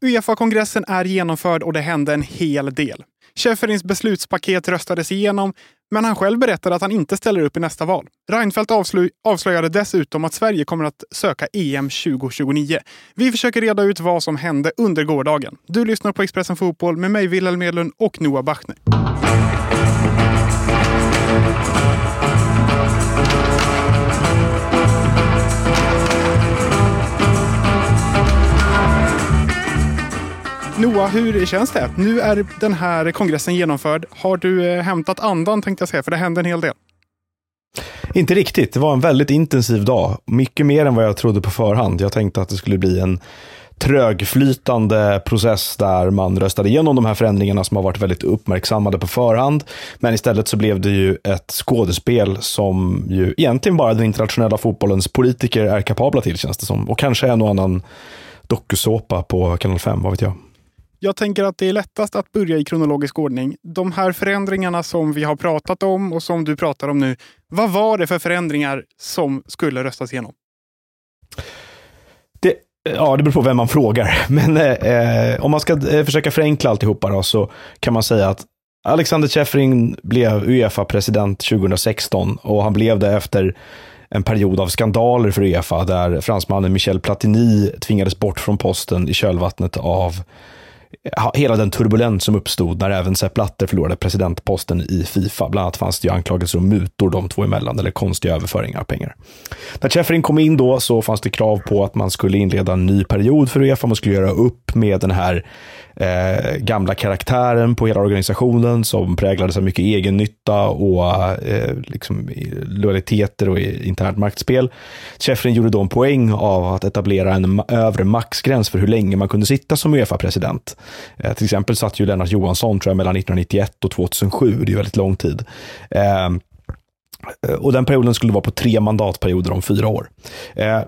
Uefa-kongressen är genomförd och det hände en hel del. Schäferins beslutspaket röstades igenom, men han själv berättade att han inte ställer upp i nästa val. Reinfeldt avslö avslöjade dessutom att Sverige kommer att söka EM 2029. Vi försöker reda ut vad som hände under gårdagen. Du lyssnar på Expressen Fotboll med mig, Wilhelm Medlund och Noah Bachner. Noah, hur känns det? Nu är den här kongressen genomförd. Har du eh, hämtat andan tänkte jag säga, för det hände en hel del. Inte riktigt. Det var en väldigt intensiv dag. Mycket mer än vad jag trodde på förhand. Jag tänkte att det skulle bli en trögflytande process där man röstade igenom de här förändringarna som har varit väldigt uppmärksammade på förhand. Men istället så blev det ju ett skådespel som ju egentligen bara den internationella fotbollens politiker är kapabla till känns det som. Och kanske en och annan dokusåpa på kanal 5, vad vet jag. Jag tänker att det är lättast att börja i kronologisk ordning. De här förändringarna som vi har pratat om och som du pratar om nu. Vad var det för förändringar som skulle röstas igenom? Det, ja, det beror på vem man frågar. Men eh, om man ska eh, försöka förenkla alltihopa då, så kan man säga att Alexander Tjefring blev Uefa-president 2016 och han blev det efter en period av skandaler för Uefa där fransmannen Michel Platini tvingades bort från posten i kölvattnet av hela den turbulens som uppstod när även Sepp Blatter förlorade presidentposten i Fifa. Bland annat fanns det ju anklagelser om mutor de två emellan, eller konstiga överföringar av pengar. När Chefrin kom in då så fanns det krav på att man skulle inleda en ny period för Uefa. Man skulle göra upp med den här eh, gamla karaktären på hela organisationen som präglades av mycket egennytta och eh, liksom, lojaliteter och internt maktspel. Schäffrin gjorde då en poäng av att etablera en övre maxgräns för hur länge man kunde sitta som Uefa-president. Eh, till exempel satt ju Lennart Johansson tror jag, mellan 1991 och 2007, det är väldigt lång tid. Ehm, eh, och den perioden skulle vara på tre mandatperioder om fyra år. Eh,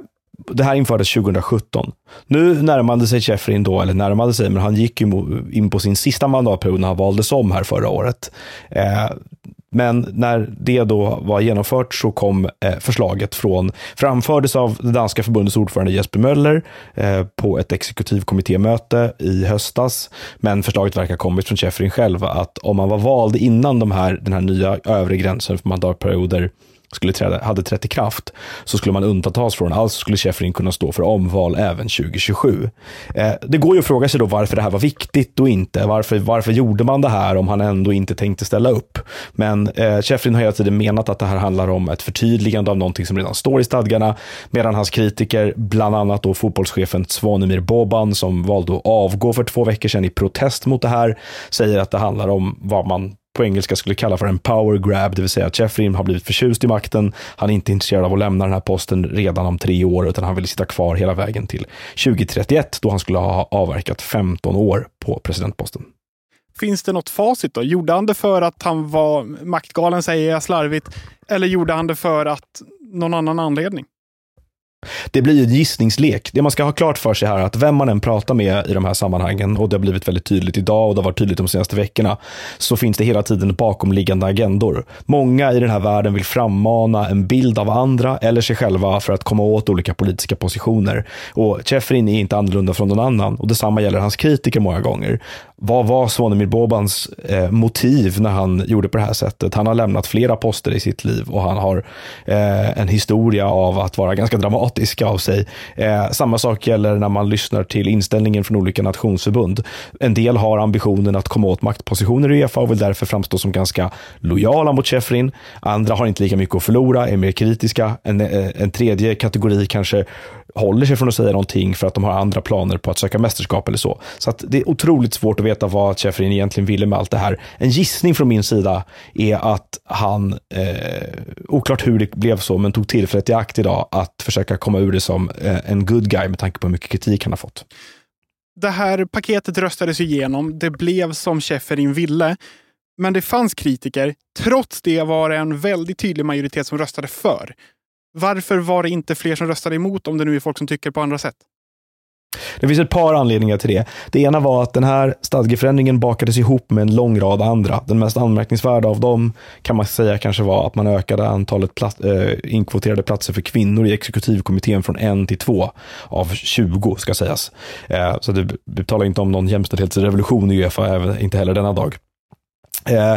det här infördes 2017. Nu närmade sig Sheffrin då, eller närmade sig, men han gick in på sin sista mandatperiod när han valdes om här förra året. Eh, men när det då var genomfört så kom eh, förslaget från, framfördes av det danska förbundets ordförande Jesper Möller eh, på ett exekutivkommittémöte i höstas. Men förslaget verkar kommit från Sheffrin själv att om man var vald innan de här, den här nya övre gränsen för mandatperioder skulle träda, hade trätt i kraft så skulle man undantas från, alltså skulle Sheffrin kunna stå för omval även 2027. Eh, det går ju att fråga sig då varför det här var viktigt och inte. Varför, varför gjorde man det här om han ändå inte tänkte ställa upp? Men eh, Sheffrin har hela tiden menat att det här handlar om ett förtydligande av någonting som redan står i stadgarna, medan hans kritiker, bland annat då fotbollschefen Svanemir Boban, som valde att avgå för två veckor sedan i protest mot det här, säger att det handlar om vad man på engelska skulle kalla för en power grab, det vill säga att Jeffrey har blivit förtjust i makten. Han är inte intresserad av att lämna den här posten redan om tre år, utan han vill sitta kvar hela vägen till 2031, då han skulle ha avverkat 15 år på presidentposten. Finns det något facit då? Gjorde han det för att han var maktgalen, säger jag slarvigt, eller gjorde han det för att någon annan anledning? Det blir en gissningslek. Det man ska ha klart för sig här är att vem man än pratar med i de här sammanhangen, och det har blivit väldigt tydligt idag och det har varit tydligt de senaste veckorna, så finns det hela tiden bakomliggande agendor. Många i den här världen vill frammana en bild av andra eller sig själva för att komma åt olika politiska positioner. Och Chefrin är inte annorlunda från någon annan och detsamma gäller hans kritiker många gånger. Vad var Svanemir Bobans eh, motiv när han gjorde på det här sättet? Han har lämnat flera poster i sitt liv och han har eh, en historia av att vara ganska dramatisk av sig. Eh, samma sak gäller när man lyssnar till inställningen från olika nationsförbund. En del har ambitionen att komma åt maktpositioner i Uefa och vill därför framstå som ganska lojala mot Sheffrin. Andra har inte lika mycket att förlora, är mer kritiska. En, eh, en tredje kategori kanske håller sig från att säga någonting för att de har andra planer på att söka mästerskap eller så. Så att det är otroligt svårt att veta vad Sheffrin egentligen ville med allt det här. En gissning från min sida är att han, eh, oklart hur det blev så, men tog tillfället i akt idag att försöka komma ur det som eh, en good guy med tanke på hur mycket kritik han har fått. Det här paketet röstades igenom. Det blev som Shefferin ville. Men det fanns kritiker. Trots det var det en väldigt tydlig majoritet som röstade för. Varför var det inte fler som röstade emot om det nu är folk som tycker på andra sätt? Det finns ett par anledningar till det. Det ena var att den här stadgeförändringen bakades ihop med en lång rad andra. Den mest anmärkningsvärda av dem kan man säga kanske var att man ökade antalet plats, äh, inkvoterade platser för kvinnor i exekutivkommittén från en till två av 20 ska sägas. Äh, så det, vi talar inte om någon jämställdhetsrevolution i Uefa, inte heller denna dag. Äh,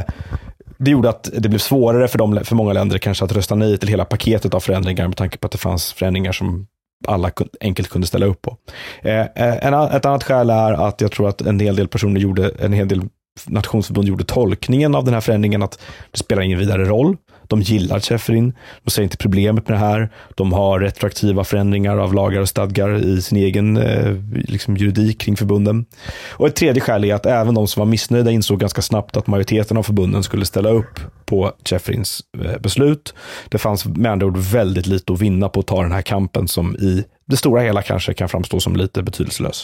det gjorde att det blev svårare för, dem, för många länder kanske att rösta nej till hela paketet av förändringar med tanke på att det fanns förändringar som alla enkelt kunde ställa upp på. Eh, eh, ett annat skäl är att jag tror att en hel del personer gjorde, en hel del nationsförbund gjorde tolkningen av den här förändringen att det spelar ingen vidare roll. De gillar Cheferin. De ser inte problemet med det här. De har retroaktiva förändringar av lagar och stadgar i sin egen eh, liksom, juridik kring förbunden. Och ett tredje skäl är att även de som var missnöjda insåg ganska snabbt att majoriteten av förbunden skulle ställa upp på Cheferins eh, beslut. Det fanns med andra ord väldigt lite att vinna på att ta den här kampen som i det stora hela kanske kan framstå som lite betydelselös.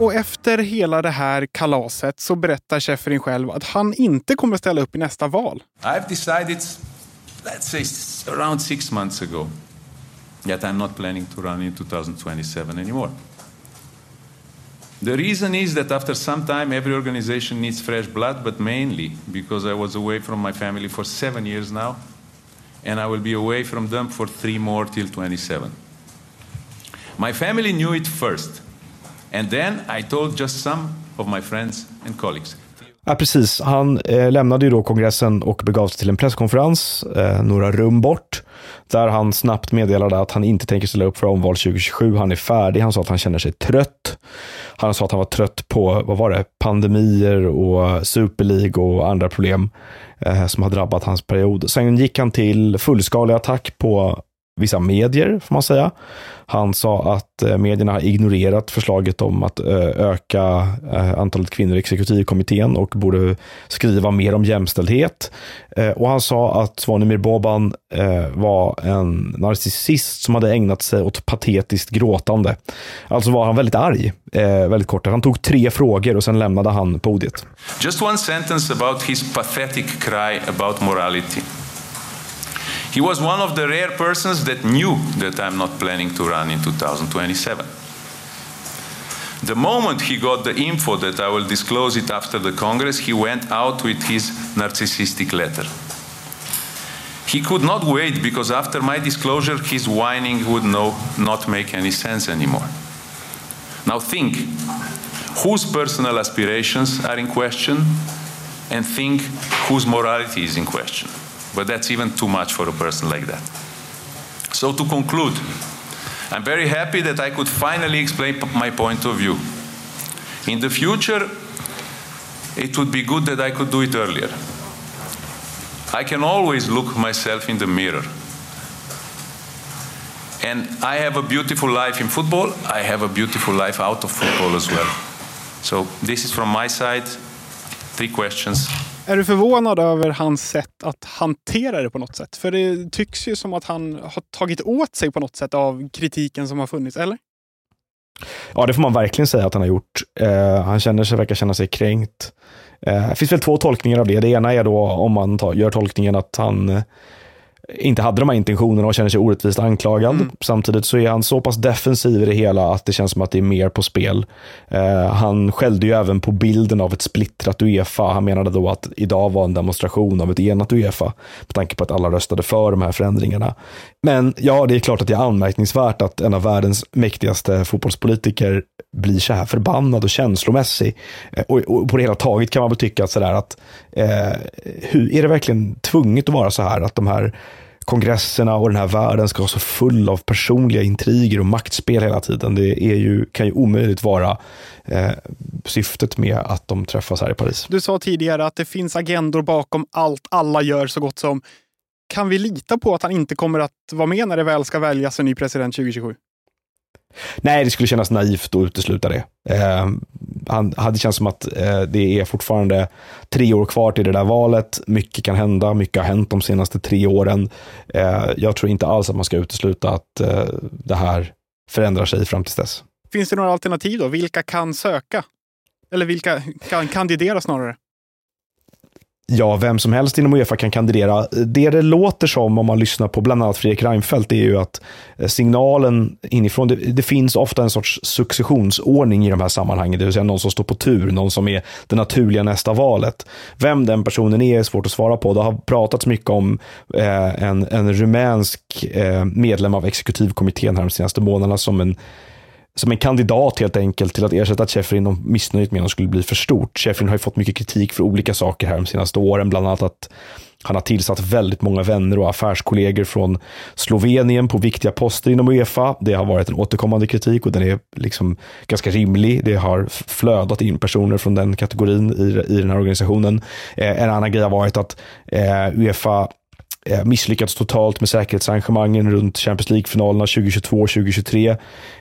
Och efter hela det här kalaset så berättar Sheffrin själv att han inte kommer ställa upp i nästa val. I've decided, let's say around six months ago, that I'm not planning to run in 2027 anymore. The reason is that after some time, every organization needs fresh blood, but mainly because I was away from my family for seven years now, and I will be away from them for three more till 27. My family knew it first. And then I told just some of my friends and colleagues. Ja, precis. Han eh, lämnade ju då kongressen och begav sig till en presskonferens eh, några rum bort. Där han snabbt meddelade att han inte tänker ställa upp för omval 2027. Han är färdig. Han sa att han känner sig trött. Han sa att han var trött på, vad var det, pandemier och Super League och andra problem eh, som har drabbat hans period. Sen gick han till fullskalig attack på vissa medier, får man säga. Han sa att eh, medierna har ignorerat förslaget om att eh, öka eh, antalet kvinnor i exekutivkommittén och borde skriva mer om jämställdhet. Och han sa att Svanimir Boban var en narcissist som hade ägnat sig åt patetiskt gråtande. Alltså var han väldigt arg, väldigt kort. Han tog tre frågor och sen lämnade han podiet. Just one sentence about his pathetic cry about morality. He was one of the rare persons that knew that I'm not planning to run in 2027. The moment he got the info that I will disclose it after the Congress, he went out with his narcissistic letter. He could not wait because after my disclosure, his whining would no, not make any sense anymore. Now think whose personal aspirations are in question and think whose morality is in question. But that's even too much for a person like that. So, to conclude, I'm very happy that I could finally explain my point of view. In the future, it would be good that I could do it earlier. I can always look myself in the mirror. And I have a beautiful life in football, I have a beautiful life out of football as well. So, this is from my side. Three questions. Är du förvånad över hans sätt att hantera det på något sätt? För det tycks ju som att han har tagit åt sig på något sätt av kritiken som har funnits, eller? Ja, det får man verkligen säga att han har gjort. Eh, han känner sig, verkar känna sig kränkt. Eh, det finns väl två tolkningar av det. Det ena är då om man tar, gör tolkningen att han inte hade de här intentionerna och känner sig orättvist anklagad. Mm. Samtidigt så är han så pass defensiv i det hela att det känns som att det är mer på spel. Eh, han skällde ju även på bilden av ett splittrat Uefa. Han menade då att idag var en demonstration av ett enat Uefa med tanke på att alla röstade för de här förändringarna. Men ja, det är klart att det är anmärkningsvärt att en av världens mäktigaste fotbollspolitiker blir så här förbannad och känslomässig. Eh, och, och, på det hela taget kan man väl tycka att, sådär att eh, hur, är det verkligen tvunget att vara så här att de här kongresserna och den här världen ska vara så full av personliga intriger och maktspel hela tiden. Det är ju, kan ju omöjligt vara eh, syftet med att de träffas här i Paris. Du sa tidigare att det finns agendor bakom allt alla gör så gott som. Kan vi lita på att han inte kommer att vara med när det väl ska väljas en ny president 2027? Nej, det skulle kännas naivt att utesluta det. Eh, han hade känts som att eh, det är fortfarande tre år kvar till det där valet. Mycket kan hända, mycket har hänt de senaste tre åren. Eh, jag tror inte alls att man ska utesluta att eh, det här förändrar sig fram till dess. Finns det några alternativ då? Vilka kan söka? Eller vilka kan kandidera snarare? Ja, vem som helst inom Uefa kan kandidera. Det det låter som om man lyssnar på bland annat Fredrik Reinfeldt är ju att eh, signalen inifrån, det, det, finns ofta en sorts successionsordning i de här sammanhangen, det vill säga någon som står på tur, någon som är det naturliga nästa valet. Vem den personen är är svårt att svara på. Det har pratats mycket om eh, en, en rumänsk eh, medlem av exekutivkommittén här de senaste månaderna som en som en kandidat helt enkelt till att ersätta Sheffrin om missnöjet med honom skulle bli för stort. Sheffrin har ju fått mycket kritik för olika saker här de senaste åren, bland annat att han har tillsatt väldigt många vänner och affärskollegor från Slovenien på viktiga poster inom Uefa. Det har varit en återkommande kritik och den är liksom ganska rimlig. Det har flödat in personer från den kategorin i, i den här organisationen. Eh, en annan grej har varit att eh, Uefa Eh, misslyckats totalt med säkerhetsarrangemangen runt Champions League-finalerna 2022-2023.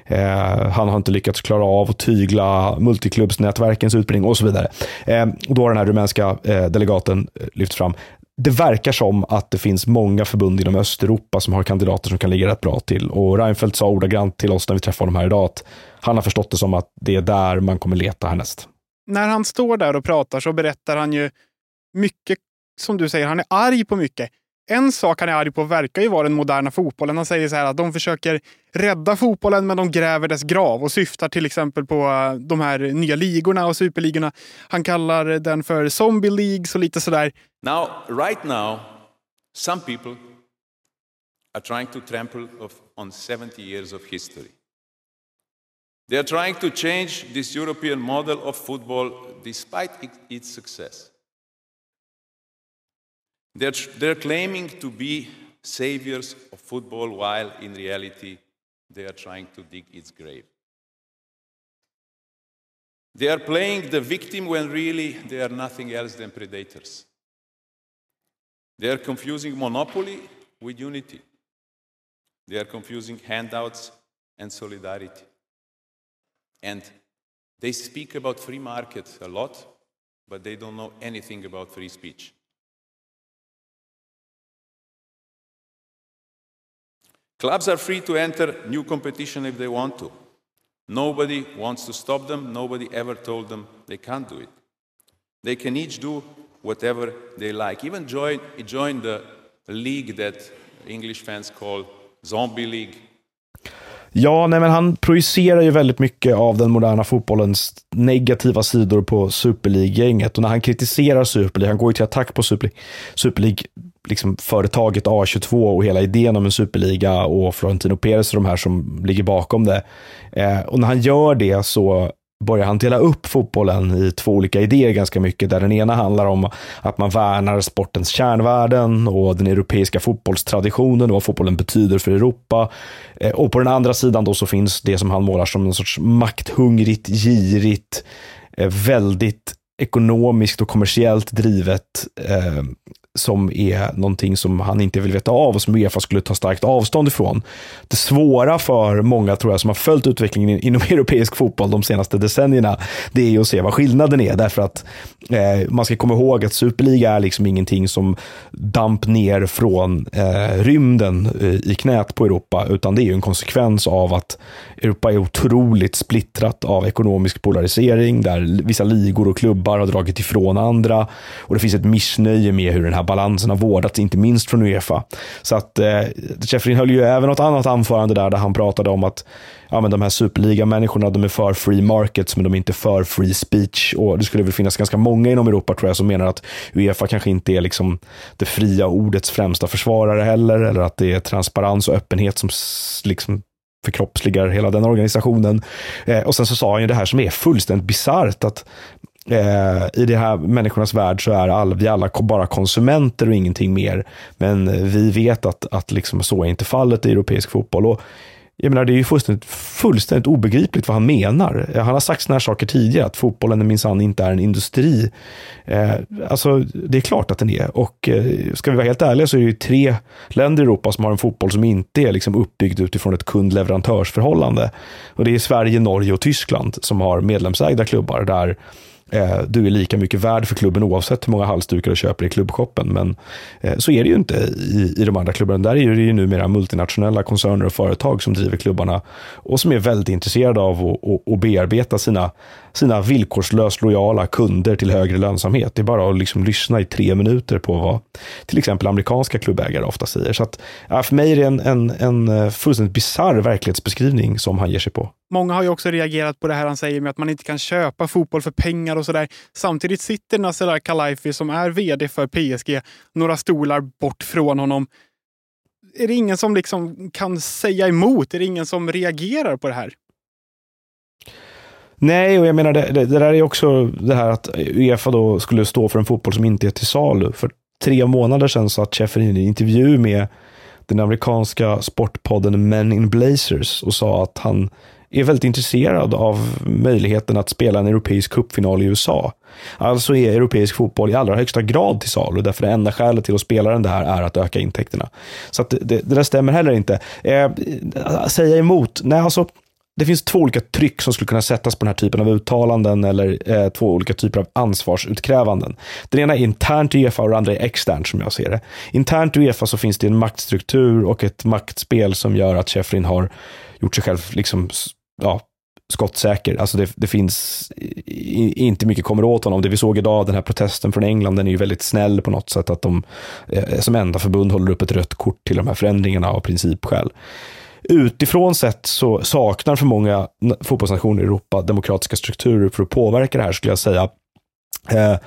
Eh, han har inte lyckats klara av att tygla multiklubbsnätverkens utbildning och så vidare. Eh, då har den här rumänska eh, delegaten eh, lyft fram det verkar som att det finns många förbund inom Östeuropa som har kandidater som kan ligga rätt bra till. Och Reinfeldt sa ordagrant till oss när vi träffade honom här idag att han har förstått det som att det är där man kommer leta härnäst. När han står där och pratar så berättar han ju mycket, som du säger, han är arg på mycket en sak han är arg på verkar ju vara den moderna fotbollen. Han säger så här att de försöker rädda fotbollen men de gräver dess grav och syftar till exempel på eh, de här nya ligorna och superligorna. Han kallar den för zombie leagues och lite sådär. Now, right now, some people are trying to trample of, on 70 years of history. They are trying to change this European model of football despite its success. They're, they're claiming to be saviors of football while in reality they are trying to dig its grave. They are playing the victim when really they are nothing else than predators. They are confusing monopoly with unity. They are confusing handouts and solidarity. And they speak about free market a lot, but they don't know anything about free speech. Clubs are free to enter new competition if they want to. Nobody wants to stop them. Nobody ever told them they can't do it. They can each do whatever they like. Even join, join the league that English fans call Zombie League. Ja, nej, men han projicerar ju väldigt mycket av den moderna fotbollens negativa sidor på Super League-gänget. Och när han kritiserar Super League, han går ju till attack på Super League, Super League liksom företaget A22 och hela idén om en superliga och Florentino Perez och de här som ligger bakom det. Eh, och när han gör det så börjar han dela upp fotbollen i två olika idéer ganska mycket. Där den ena handlar om att man värnar sportens kärnvärden och den europeiska fotbollstraditionen och vad fotbollen betyder för Europa. Eh, och på den andra sidan då så finns det som han målar som en sorts makthungrigt, girigt, eh, väldigt ekonomiskt och kommersiellt drivet eh, som är någonting som han inte vill veta av och som Uefa skulle ta starkt avstånd ifrån. Det svåra för många tror jag som har följt utvecklingen inom europeisk fotboll de senaste decennierna, det är ju att se vad skillnaden är. Därför att eh, man ska komma ihåg att Superliga är liksom ingenting som damp ner från eh, rymden eh, i knät på Europa, utan det är ju en konsekvens av att Europa är otroligt splittrat av ekonomisk polarisering, där vissa ligor och klubbar har dragit ifrån andra och det finns ett missnöje med hur den här balansen har vårdats, inte minst från Uefa. Så att eh, Sheffrin höll ju även något annat anförande där, där han pratade om att ja, men de här superliga-människorna, de är för free markets, men de är inte för free speech. Och det skulle väl finnas ganska många inom Europa, tror jag, som menar att Uefa kanske inte är liksom det fria ordets främsta försvarare heller, eller att det är transparens och öppenhet som liksom förkroppsligar hela den organisationen. Eh, och sen så sa han ju det här som är fullständigt bisarrt, att Eh, I de här människornas värld så är all, vi alla bara konsumenter och ingenting mer. Men eh, vi vet att, att liksom så är inte fallet i europeisk fotboll. Och jag menar, det är ju fullständigt, fullständigt obegripligt vad han menar. Eh, han har sagt sådana här saker tidigare, att fotbollen minsann inte är en industri. Eh, alltså, det är klart att den är. Och eh, ska vi vara helt ärliga så är det ju tre länder i Europa som har en fotboll som inte är liksom uppbyggd utifrån ett kund-leverantörsförhållande. Och det är Sverige, Norge och Tyskland som har medlemsägda klubbar där Eh, du är lika mycket värd för klubben oavsett hur många halsdukar du köper i klubbshoppen. Men eh, så är det ju inte i, i de andra klubbarna. Där är det ju numera multinationella koncerner och företag som driver klubbarna och som är väldigt intresserade av att, att bearbeta sina, sina villkorslöst lojala kunder till högre lönsamhet. Det är bara att liksom lyssna i tre minuter på vad till exempel amerikanska klubbägare ofta säger. Så att, för mig är det en, en, en eh, fullständigt bisarr verklighetsbeskrivning som han ger sig på. Många har ju också reagerat på det här han säger med att man inte kan köpa fotboll för pengar och sådär. Samtidigt sitter Nasser Khalaifi som är vd för PSG några stolar bort från honom. Är det ingen som liksom kan säga emot? Är det ingen som reagerar på det här? Nej, och jag menar det, det, det, där är också det här att Uefa då skulle stå för en fotboll som inte är till salu. För tre månader sedan satt Sheffield i en intervju med den amerikanska sportpodden Men in Blazers och sa att han är väldigt intresserad av möjligheten att spela en europeisk cupfinal i USA. Alltså är europeisk fotboll i allra högsta grad till salu, därför det enda skälet till att spela den där är att öka intäkterna. Så det, det, det där stämmer heller inte. Eh, säga emot? Nej, alltså det finns två olika tryck som skulle kunna sättas på den här typen av uttalanden eller eh, två olika typer av ansvarsutkrävanden. Den ena är internt i Uefa och den andra är externt som jag ser det. Internt i Uefa så finns det en maktstruktur och ett maktspel som gör att Sheffrin har gjort sig själv liksom ja, skottsäker. Alltså det, det finns i, inte mycket kommer åt honom. Det vi såg idag, den här protesten från England, den är ju väldigt snäll på något sätt. Att de eh, som enda förbund håller upp ett rött kort till de här förändringarna av principskäl. Utifrån sett så saknar för många fotbollsnationer i Europa demokratiska strukturer för att påverka det här, skulle jag säga. Eh,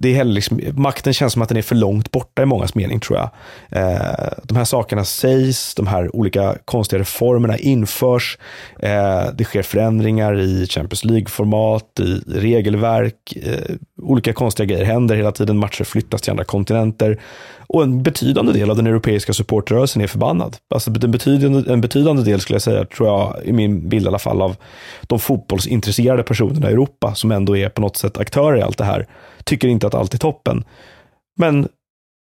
det är heller liksom, makten känns som att den är för långt borta i mångas mening tror jag. Eh, de här sakerna sägs, de här olika konstiga reformerna införs. Eh, det sker förändringar i Champions League-format, i regelverk. Eh, olika konstiga grejer händer hela tiden. Matcher flyttas till andra kontinenter. Och en betydande del av den europeiska supportrörelsen är förbannad. Alltså en betydande, en betydande del skulle jag säga, tror jag, i min bild i alla fall, av de fotbollsintresserade personerna i Europa som ändå är på något sätt aktörer i allt det här tycker inte att allt är toppen. Men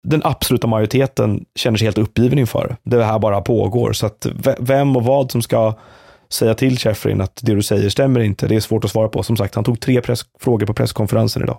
den absoluta majoriteten känner sig helt uppgiven inför det här bara pågår. Så att vem och vad som ska säga till Sheffrin att det du säger stämmer inte, det är svårt att svara på. Som sagt, han tog tre frågor på presskonferensen idag.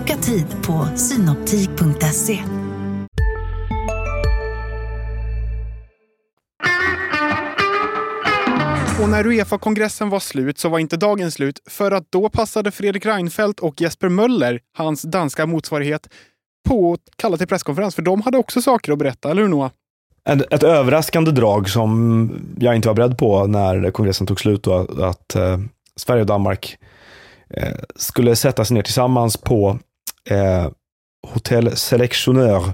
Boka tid på synoptik.se. Och när Uefa-kongressen var slut så var inte dagen slut för att då passade Fredrik Reinfeldt och Jesper Möller, hans danska motsvarighet, på att kalla till presskonferens. För de hade också saker att berätta, eller hur Noah? Ett, ett överraskande drag som jag inte var beredd på när kongressen tog slut och att, att eh, Sverige och Danmark eh, skulle sätta sig ner tillsammans på eh, Hotel Selectioneur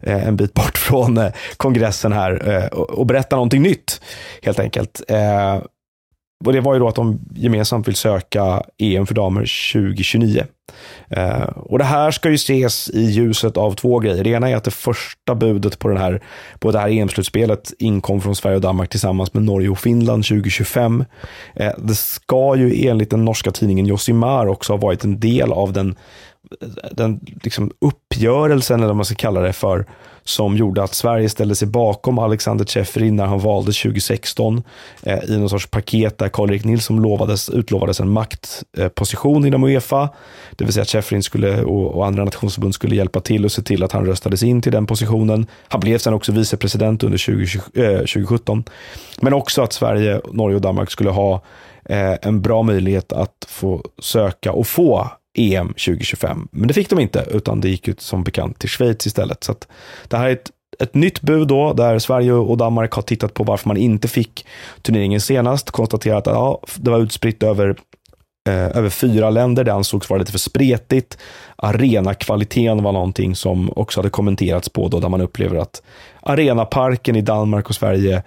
eh, en bit bort från eh, kongressen här eh, och berätta någonting nytt helt enkelt. Eh, och det var ju då att de gemensamt vill söka EM för damer 2029. Eh, och det här ska ju ses i ljuset av två grejer. Det ena är att det första budet på, den här, på det här EM-slutspelet inkom från Sverige och Danmark tillsammans med Norge och Finland 2025. det ska ju enligt den norska tidningen Josimar också ha varit en del av den den liksom uppgörelsen, eller vad man ska kalla det för, som gjorde att Sverige ställde sig bakom Alexander Tjefrin när han valde 2016 eh, i någon sorts paket där Karl-Erik Nilsson lovades, utlovades en maktposition eh, inom Uefa. Det vill säga att Tjefrin skulle, och, och, andra nationsförbund skulle hjälpa till och se till att han röstades in till den positionen. Han blev sen också vicepresident under 20, eh, 2017. Men också att Sverige, Norge och Danmark skulle ha eh, en bra möjlighet att få söka och få EM 2025. Men det fick de inte, utan det gick ut som bekant till Schweiz istället. Så det här är ett ett nytt bud då, där Sverige och Danmark har tittat på varför man inte fick turneringen senast. Konstaterat att ja, det var utspritt över, eh, över fyra länder. Det ansågs vara lite för spretigt. Arenakvaliteten var någonting som också hade kommenterats på då, där man upplever att arenaparken i Danmark och Sverige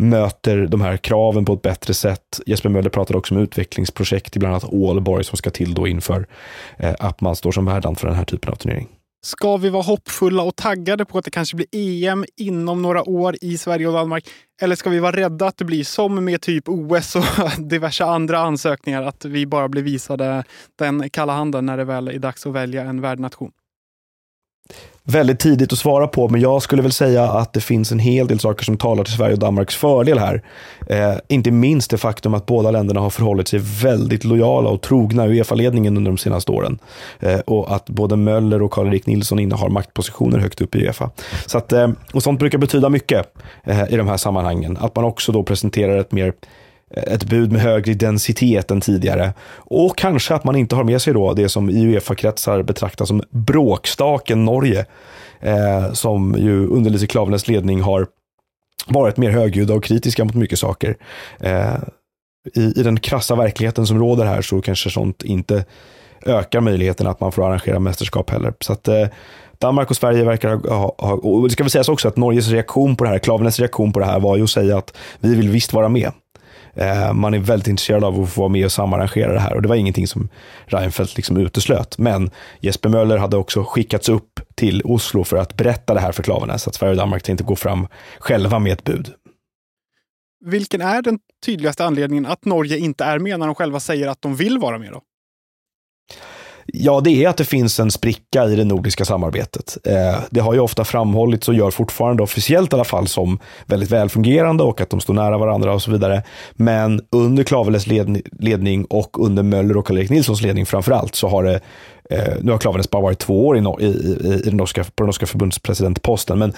möter de här kraven på ett bättre sätt. Jesper Möller pratade också om utvecklingsprojekt i bland annat Ålborg som ska till då inför eh, att man står som värdland för den här typen av turnering. Ska vi vara hoppfulla och taggade på att det kanske blir EM inom några år i Sverige och Danmark? Eller ska vi vara rädda att det blir som med typ OS och diverse andra ansökningar, att vi bara blir visade den kalla handen när det väl är dags att välja en värdnation? Väldigt tidigt att svara på, men jag skulle väl säga att det finns en hel del saker som talar till Sverige och Danmarks fördel här. Eh, inte minst det faktum att båda länderna har förhållit sig väldigt lojala och trogna Uefa-ledningen under de senaste åren. Eh, och att både Möller och Karl-Erik Nilsson innehar maktpositioner högt upp i Uefa. Så att, eh, och sånt brukar betyda mycket eh, i de här sammanhangen. Att man också då presenterar ett mer ett bud med högre densitet än tidigare. Och kanske att man inte har med sig då det som i Uefa-kretsar betraktas som bråkstaken Norge. Eh, som ju under Lise Klaveness ledning har varit mer högljudda och kritiska mot mycket saker. Eh, i, I den krassa verkligheten som råder här så kanske sånt inte ökar möjligheten att man får arrangera mästerskap heller. Så att eh, Danmark och Sverige verkar ha, ha och det ska väl sägas också att Norges reaktion på det här, Klaveness reaktion på det här var ju att säga att vi vill visst vara med. Eh, man är väldigt intresserad av att få vara med och samarrangera det här och det var ingenting som Reinfeldt liksom uteslöt. Men Jesper Möller hade också skickats upp till Oslo för att berätta det här för så att Sverige och Danmark tänkte gå fram själva med ett bud. Vilken är den tydligaste anledningen att Norge inte är med när de själva säger att de vill vara med? då? Ja, det är att det finns en spricka i det nordiska samarbetet. Eh, det har ju ofta framhållits och gör fortfarande officiellt i alla fall som väldigt välfungerande och att de står nära varandra och så vidare. Men under Klaveles ledning och under Möller och Karl-Erik Nilssons ledning framför allt så har det Eh, nu har Klaveness bara varit två år i, i, i, i den norska, på den norska förbundspresidentposten, men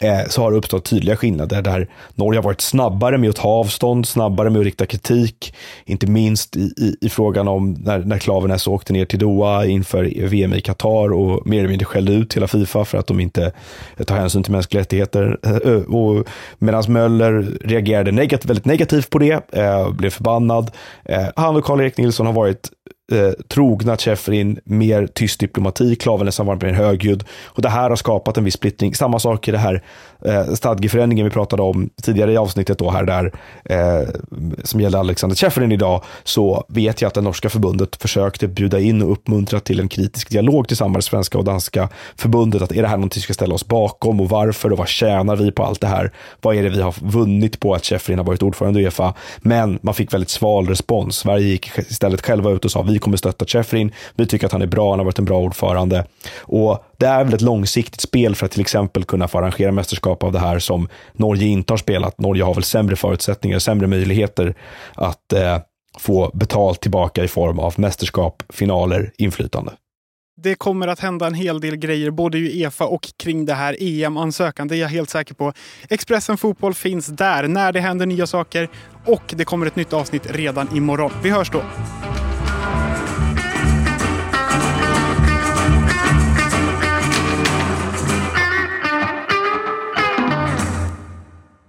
eh, så har det uppstått tydliga skillnader där Norge har varit snabbare med att ta avstånd, snabbare med att rikta kritik, inte minst i, i, i frågan om när, när Klaveness åkte ner till Doha inför VM i Qatar och mer eller mindre skällde ut hela Fifa för att de inte eh, tar hänsyn till mänskliga rättigheter. Eh, eh Medan Möller reagerade negativt, väldigt negativt på det, eh, blev förbannad. Eh, han och Karl-Erik Nilsson har varit eh, trogna Chefrin, mer tyst diplomati, klaven nästan varit mer högljudd. Och det här har skapat en viss splittring. Samma sak i det här eh, stadgeförändringen vi pratade om tidigare i avsnittet då här där, eh, som gäller Alexander Chefrin idag, så vet jag att det norska förbundet försökte bjuda in och uppmuntra till en kritisk dialog tillsammans med svenska och danska förbundet. Att är det här någonting vi ska ställa oss bakom och varför och vad tjänar vi på allt det här? Vad är det vi har vunnit på att Chefrin har varit ordförande i Uefa? Men man fick väldigt sval respons. Sverige gick istället själva ut och sa vi kommer stötta Chefrin. Vi tycker att han är bra, han har varit en bra ordförande. Och det är väl ett långsiktigt spel för att till exempel kunna få arrangera mästerskap av det här som Norge inte har spelat. Norge har väl sämre förutsättningar, sämre möjligheter att eh, få betalt tillbaka i form av mästerskap, finaler, inflytande. Det kommer att hända en hel del grejer både i Uefa och kring det här EM-ansökan. Det är jag helt säker på. Expressen Fotboll finns där när det händer nya saker och det kommer ett nytt avsnitt redan imorgon. Vi hörs då!